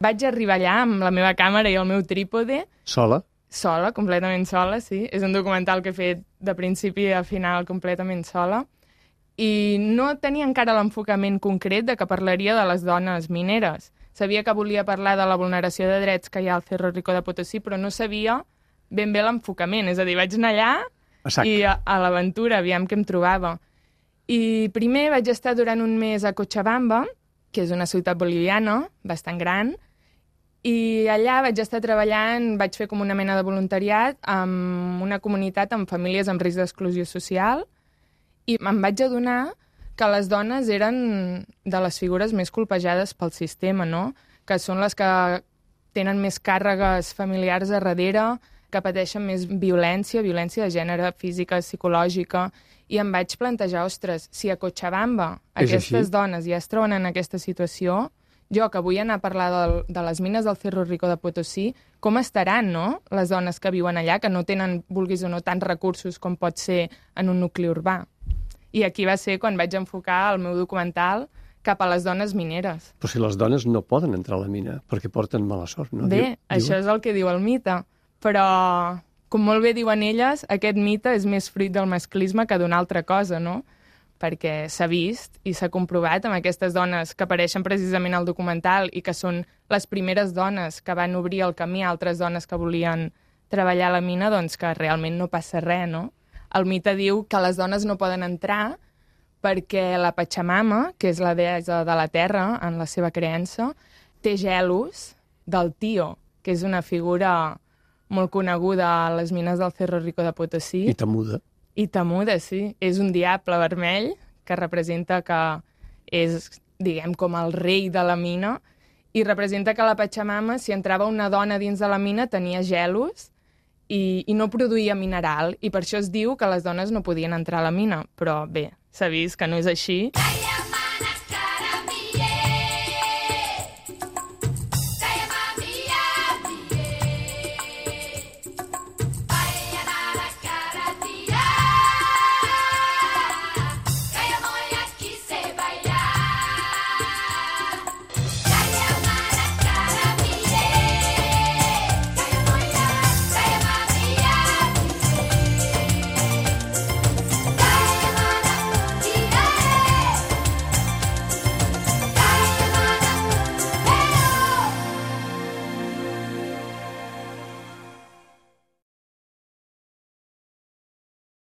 Vaig arribar allà amb la meva càmera i el meu trípode, Sola? sola, completament sola, sí. És un documental que he fet de principi a final completament sola. I no tenia encara l'enfocament concret de que parlaria de les dones mineres. Sabia que volia parlar de la vulneració de drets que hi ha al Cerro Rico de Potosí, però no sabia ben bé l'enfocament. És a dir, vaig anar allà A i a, a l'aventura, aviam què em trobava. I primer vaig estar durant un mes a Cochabamba, que és una ciutat boliviana, bastant gran, i allà vaig estar treballant, vaig fer com una mena de voluntariat amb una comunitat amb famílies amb risc d'exclusió social i em vaig adonar que les dones eren de les figures més colpejades pel sistema, no? Que són les que tenen més càrregues familiars a darrere, que pateixen més violència, violència de gènere, física, psicològica, i em vaig plantejar, ostres, si a Cochabamba És aquestes així? dones ja es troben en aquesta situació, jo que vull anar a parlar del, de les mines del Cerro Rico de Potosí, com estaran, no?, les dones que viuen allà, que no tenen, vulguis o no, tants recursos com pot ser en un nucli urbà. I aquí va ser quan vaig enfocar el meu documental cap a les dones mineres. Però si les dones no poden entrar a la mina perquè porten mala sort, no? Bé, Diu- això és el que diu el mite, però, com molt bé diuen elles, aquest mite és més fruit del masclisme que d'una altra cosa, no? Perquè s'ha vist i s'ha comprovat amb aquestes dones que apareixen precisament al documental i que són les primeres dones que van obrir el camí a altres dones que volien treballar a la mina, doncs que realment no passa res, no? El mite diu que les dones no poden entrar perquè la Pachamama, que és la deessa de la terra en la seva creença, té gelos del tio, que és una figura molt coneguda a les mines del Cerro Rico de Potosí. I temuda. I temuda, sí. És un diable vermell que representa que és, diguem, com el rei de la mina i representa que la Pachamama, si entrava una dona dins de la mina, tenia gelos i, i no produïa mineral. I per això es diu que les dones no podien entrar a la mina. Però bé, s'ha vist que no és així.